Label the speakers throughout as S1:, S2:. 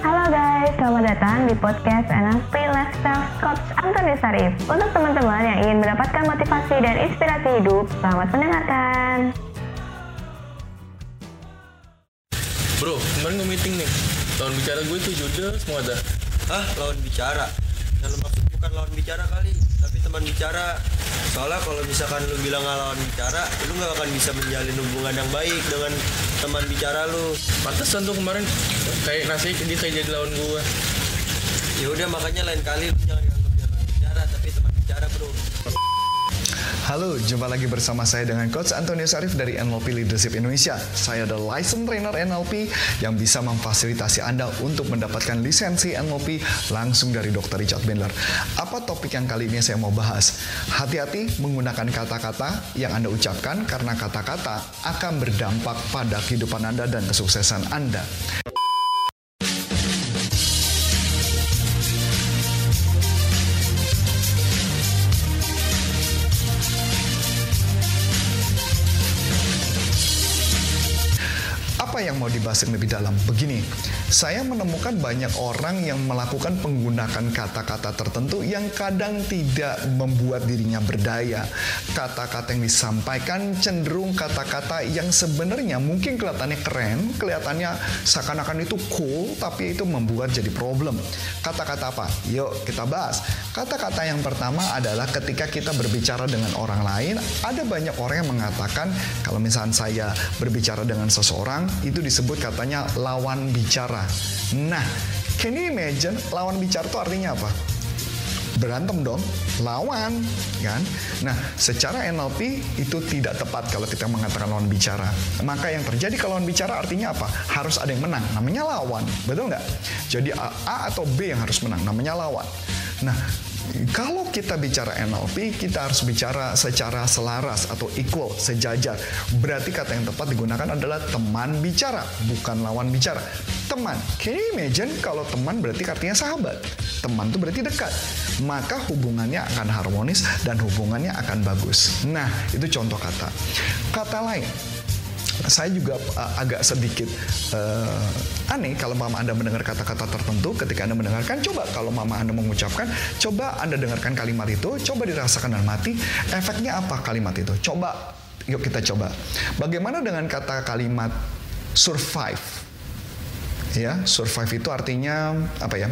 S1: Halo guys, selamat datang di podcast NLP Lifestyle Coach Antoni Sarif. Untuk teman-teman yang ingin mendapatkan motivasi dan inspirasi hidup, selamat mendengarkan.
S2: Bro, kemarin gue meeting nih. Lawan bicara gue tuh Jude semua dah.
S3: Hah? Lawan bicara? Yang lu maksud bukan lawan bicara kali, tapi teman bicara. Soalnya kalau misalkan lu bilang nggak lawan bicara, lu nggak akan bisa menjalin hubungan yang baik dengan teman bicara lu.
S2: Pantesan tuh kemarin kayak rasanya dia kayak jadi lawan gue.
S3: Ya udah makanya lain kali lu jangan nganggap dia lawan bicara, tapi teman bicara bro.
S4: Halo, jumpa lagi bersama saya dengan Coach Antonio Sarif dari NLP Leadership Indonesia. Saya adalah license trainer NLP yang bisa memfasilitasi Anda untuk mendapatkan lisensi NLP langsung dari Dr. Richard Bandler. Apa topik yang kali ini saya mau bahas? Hati-hati menggunakan kata-kata yang Anda ucapkan karena kata-kata akan berdampak pada kehidupan Anda dan kesuksesan Anda. Mau dibahas lebih dalam? Begini, saya menemukan banyak orang yang melakukan penggunaan kata-kata tertentu yang kadang tidak membuat dirinya berdaya. Kata-kata yang disampaikan cenderung kata-kata yang sebenarnya mungkin kelihatannya keren, kelihatannya seakan-akan itu cool, tapi itu membuat jadi problem. Kata-kata apa? Yuk kita bahas. Kata-kata yang pertama adalah ketika kita berbicara dengan orang lain, ada banyak orang yang mengatakan kalau misalnya saya berbicara dengan seseorang, itu disebut katanya lawan bicara. Nah, can you imagine lawan bicara itu artinya apa? Berantem dong, lawan, kan? Nah, secara NLP itu tidak tepat kalau kita mengatakan lawan bicara. Maka yang terjadi kalau lawan bicara artinya apa? Harus ada yang menang, namanya lawan, betul nggak? Jadi A, A atau B yang harus menang, namanya lawan. Nah, kalau kita bicara NLP, kita harus bicara secara selaras atau equal, sejajar. Berarti kata yang tepat digunakan adalah teman bicara, bukan lawan bicara. Teman. Can you imagine kalau teman berarti artinya sahabat? Teman itu berarti dekat. Maka hubungannya akan harmonis dan hubungannya akan bagus. Nah, itu contoh kata. Kata lain, saya juga uh, agak sedikit uh, aneh kalau mama Anda mendengar kata-kata tertentu ketika Anda mendengarkan. Coba kalau mama Anda mengucapkan coba Anda dengarkan kalimat itu coba dirasakan dalam hati efeknya apa kalimat itu? Coba yuk kita coba. Bagaimana dengan kata kalimat survive? Ya survive itu artinya apa ya?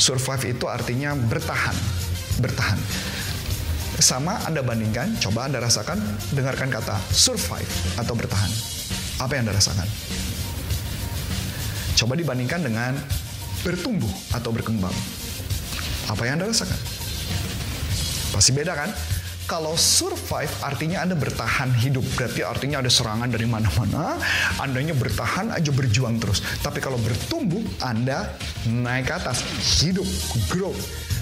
S4: Survive itu artinya bertahan bertahan. Sama Anda bandingkan coba Anda rasakan dengarkan kata survive atau bertahan apa yang Anda rasakan? Coba dibandingkan dengan bertumbuh atau berkembang. Apa yang Anda rasakan? Pasti beda kan? Kalau survive artinya Anda bertahan hidup. Berarti artinya ada serangan dari mana-mana. Andanya bertahan aja berjuang terus. Tapi kalau bertumbuh, Anda naik ke atas. Hidup, grow.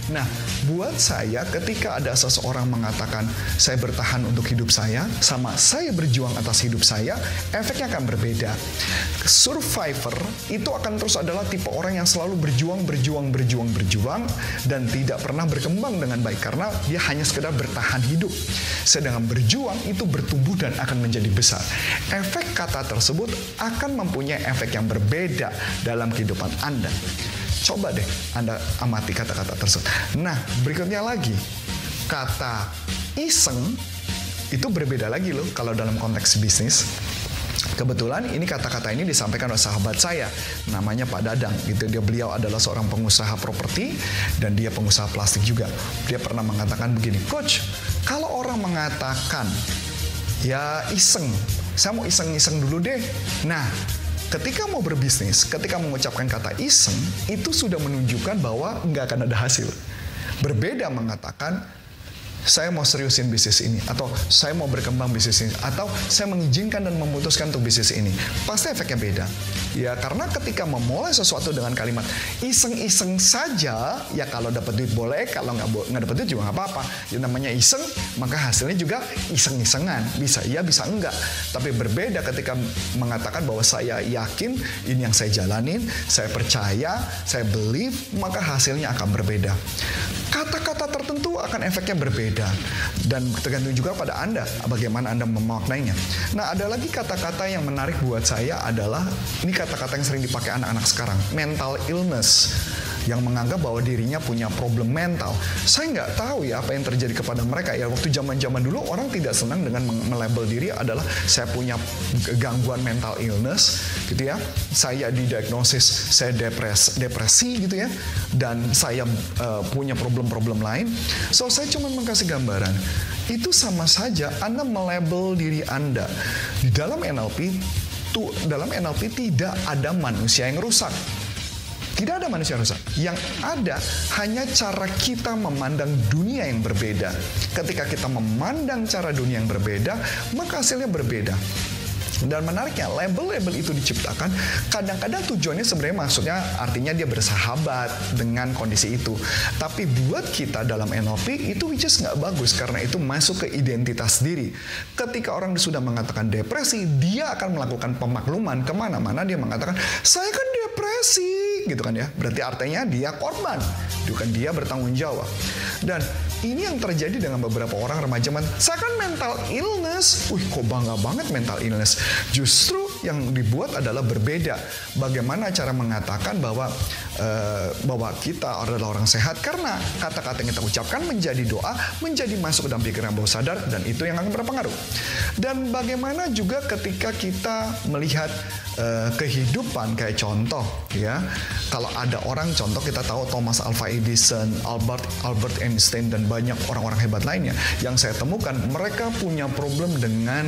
S4: Nah, buat saya ketika ada seseorang mengatakan saya bertahan untuk hidup saya sama saya berjuang atas hidup saya, efeknya akan berbeda. Survivor itu akan terus adalah tipe orang yang selalu berjuang, berjuang, berjuang, berjuang dan tidak pernah berkembang dengan baik karena dia hanya sekedar bertahan hidup. Sedangkan berjuang itu bertumbuh dan akan menjadi besar. Efek kata tersebut akan mempunyai efek yang berbeda dalam kehidupan Anda. Coba deh Anda amati kata-kata tersebut. Nah, berikutnya lagi, kata iseng itu berbeda lagi loh kalau dalam konteks bisnis. Kebetulan ini kata-kata ini disampaikan oleh sahabat saya, namanya Pak Dadang. Gitu dia beliau adalah seorang pengusaha properti dan dia pengusaha plastik juga. Dia pernah mengatakan begini, Coach, kalau orang mengatakan ya iseng, saya mau iseng-iseng dulu deh. Nah, ketika mau berbisnis, ketika mengucapkan kata iseng, itu sudah menunjukkan bahwa nggak akan ada hasil. Berbeda mengatakan, saya mau seriusin bisnis ini, atau saya mau berkembang bisnis ini, atau saya mengizinkan dan memutuskan untuk bisnis ini. Pasti efeknya beda. Ya, karena ketika memulai sesuatu dengan kalimat iseng-iseng saja, ya kalau dapat duit boleh, kalau nggak nggak dapat duit juga nggak apa-apa. Ya namanya iseng, maka hasilnya juga iseng-isengan. Bisa iya, bisa enggak. Tapi berbeda ketika mengatakan bahwa saya yakin ini yang saya jalanin, saya percaya, saya believe, maka hasilnya akan berbeda. Kata-kata tertentu akan efeknya berbeda dan tergantung juga pada Anda bagaimana Anda memaknainya. Nah, ada lagi kata-kata yang menarik buat saya adalah ini kata-kata yang sering dipakai anak-anak sekarang, mental illness yang menganggap bahwa dirinya punya problem mental. Saya nggak tahu ya apa yang terjadi kepada mereka ya waktu zaman-zaman dulu orang tidak senang dengan melabel diri adalah saya punya gangguan mental illness gitu ya. Saya didiagnosis saya depres depresi gitu ya dan saya uh, punya problem-problem lain. So saya cuma mengkasih gambaran itu sama saja Anda melabel diri Anda. Di dalam NLP dalam NLP tidak ada manusia yang rusak. Tidak ada manusia rusak. Yang ada hanya cara kita memandang dunia yang berbeda. Ketika kita memandang cara dunia yang berbeda, maka hasilnya berbeda. Dan menariknya, label-label itu diciptakan kadang-kadang tujuannya sebenarnya maksudnya artinya dia bersahabat dengan kondisi itu. Tapi buat kita dalam NLP itu which is nggak bagus karena itu masuk ke identitas diri. Ketika orang sudah mengatakan depresi, dia akan melakukan pemakluman ke mana-mana dia mengatakan saya kan depresi gitu kan ya. Berarti artinya dia korban, bukan dia bertanggung jawab. Dan ini yang terjadi dengan beberapa orang remaja saya kan mental illness. Wih kok bangga banget mental illness. Justru yang dibuat adalah berbeda. Bagaimana cara mengatakan bahwa uh, bahwa kita adalah orang sehat karena kata-kata yang kita ucapkan menjadi doa, menjadi masuk dalam pikiran bawah sadar dan itu yang akan berpengaruh. Dan bagaimana juga ketika kita melihat uh, kehidupan kayak contoh ya. Kalau ada orang contoh kita tahu Thomas Alva Edison, Albert Albert Einstein dan banyak orang-orang hebat lainnya yang saya temukan mereka punya problem dengan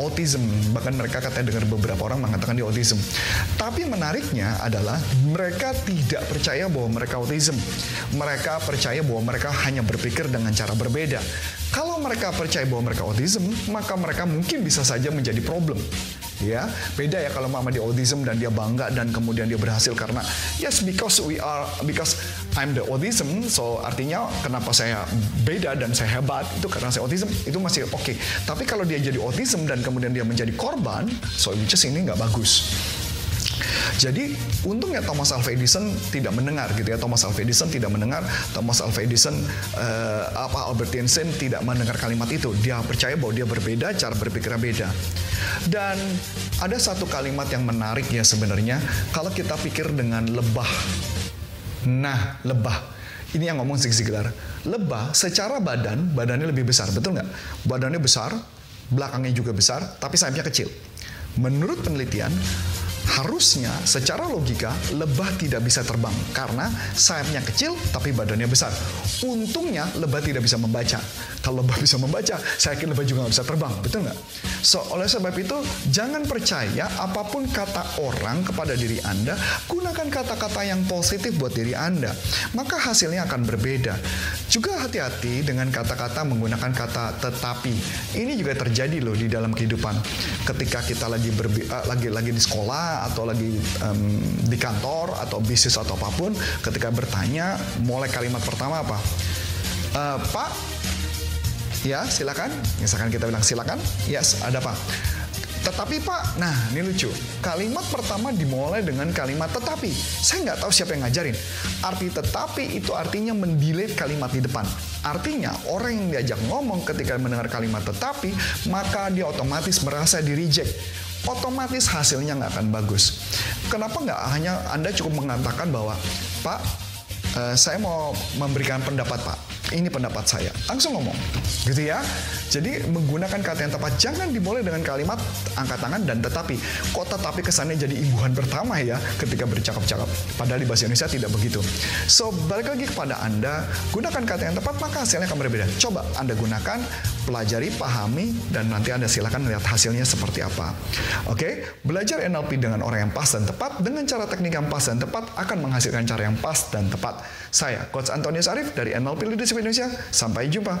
S4: autism bahkan mereka katanya dengar beberapa orang mengatakan di autism. Tapi menariknya adalah mereka tidak percaya bahwa mereka autism. Mereka percaya bahwa mereka hanya berpikir dengan cara berbeda. Kalau mereka percaya bahwa mereka autism, maka mereka mungkin bisa saja menjadi problem ya beda ya kalau mama dia autism dan dia bangga dan kemudian dia berhasil karena yes because we are because I'm the autism so artinya kenapa saya beda dan saya hebat itu karena saya autism itu masih oke okay. tapi kalau dia jadi autism dan kemudian dia menjadi korban so which is ini nggak bagus jadi untungnya Thomas Alva Edison tidak mendengar gitu ya. Thomas Alva Edison tidak mendengar. Thomas Alva Edison uh, apa Albert Einstein tidak mendengar kalimat itu. Dia percaya bahwa dia berbeda, cara berpikirnya beda. Dan ada satu kalimat yang menarik ya sebenarnya kalau kita pikir dengan lebah. Nah, lebah. Ini yang ngomong Zig Ziglar. Lebah secara badan, badannya lebih besar, betul nggak? Badannya besar, belakangnya juga besar, tapi sayapnya kecil. Menurut penelitian, Harusnya secara logika lebah tidak bisa terbang karena sayapnya kecil tapi badannya besar. Untungnya lebah tidak bisa membaca. Kalau lebah bisa membaca, saya yakin lebah juga nggak bisa terbang, betul nggak? So, oleh sebab itu, jangan percaya apa pun kata orang kepada diri Anda, gunakan kata-kata yang positif buat diri Anda. Maka hasilnya akan berbeda. Juga hati-hati dengan kata-kata menggunakan kata tetapi. Ini juga terjadi loh di dalam kehidupan. Ketika kita lagi berbi uh, lagi lagi di sekolah atau lagi um, di kantor atau bisnis atau apa pun, ketika bertanya, mulai kalimat pertama apa? Uh, Pak, ya silakan. Misalkan kita bilang silakan, yes, ada apa? Tetapi Pak, nah ini lucu. Kalimat pertama dimulai dengan kalimat tetapi. Saya nggak tahu siapa yang ngajarin. Arti tetapi itu artinya mendelete kalimat di depan. Artinya orang yang diajak ngomong ketika mendengar kalimat tetapi, maka dia otomatis merasa di reject otomatis hasilnya nggak akan bagus. Kenapa nggak hanya Anda cukup mengatakan bahwa Pak, uh, saya mau memberikan pendapat Pak ini pendapat saya. Langsung ngomong. Gitu ya. Jadi menggunakan kata yang tepat. Jangan dimulai dengan kalimat angkat tangan dan tetapi. Kok tetapi kesannya jadi imbuhan pertama ya ketika bercakap-cakap. Padahal di bahasa Indonesia tidak begitu. So, balik lagi kepada Anda. Gunakan kata yang tepat, maka hasilnya akan berbeda. Coba Anda gunakan, pelajari, pahami, dan nanti Anda silakan melihat hasilnya seperti apa. Oke, belajar NLP dengan orang yang pas dan tepat, dengan cara teknik yang pas dan tepat, akan menghasilkan cara yang pas dan tepat. Saya, Coach Antonius Arif dari NLP Leadership Indonesia. Sampai jumpa.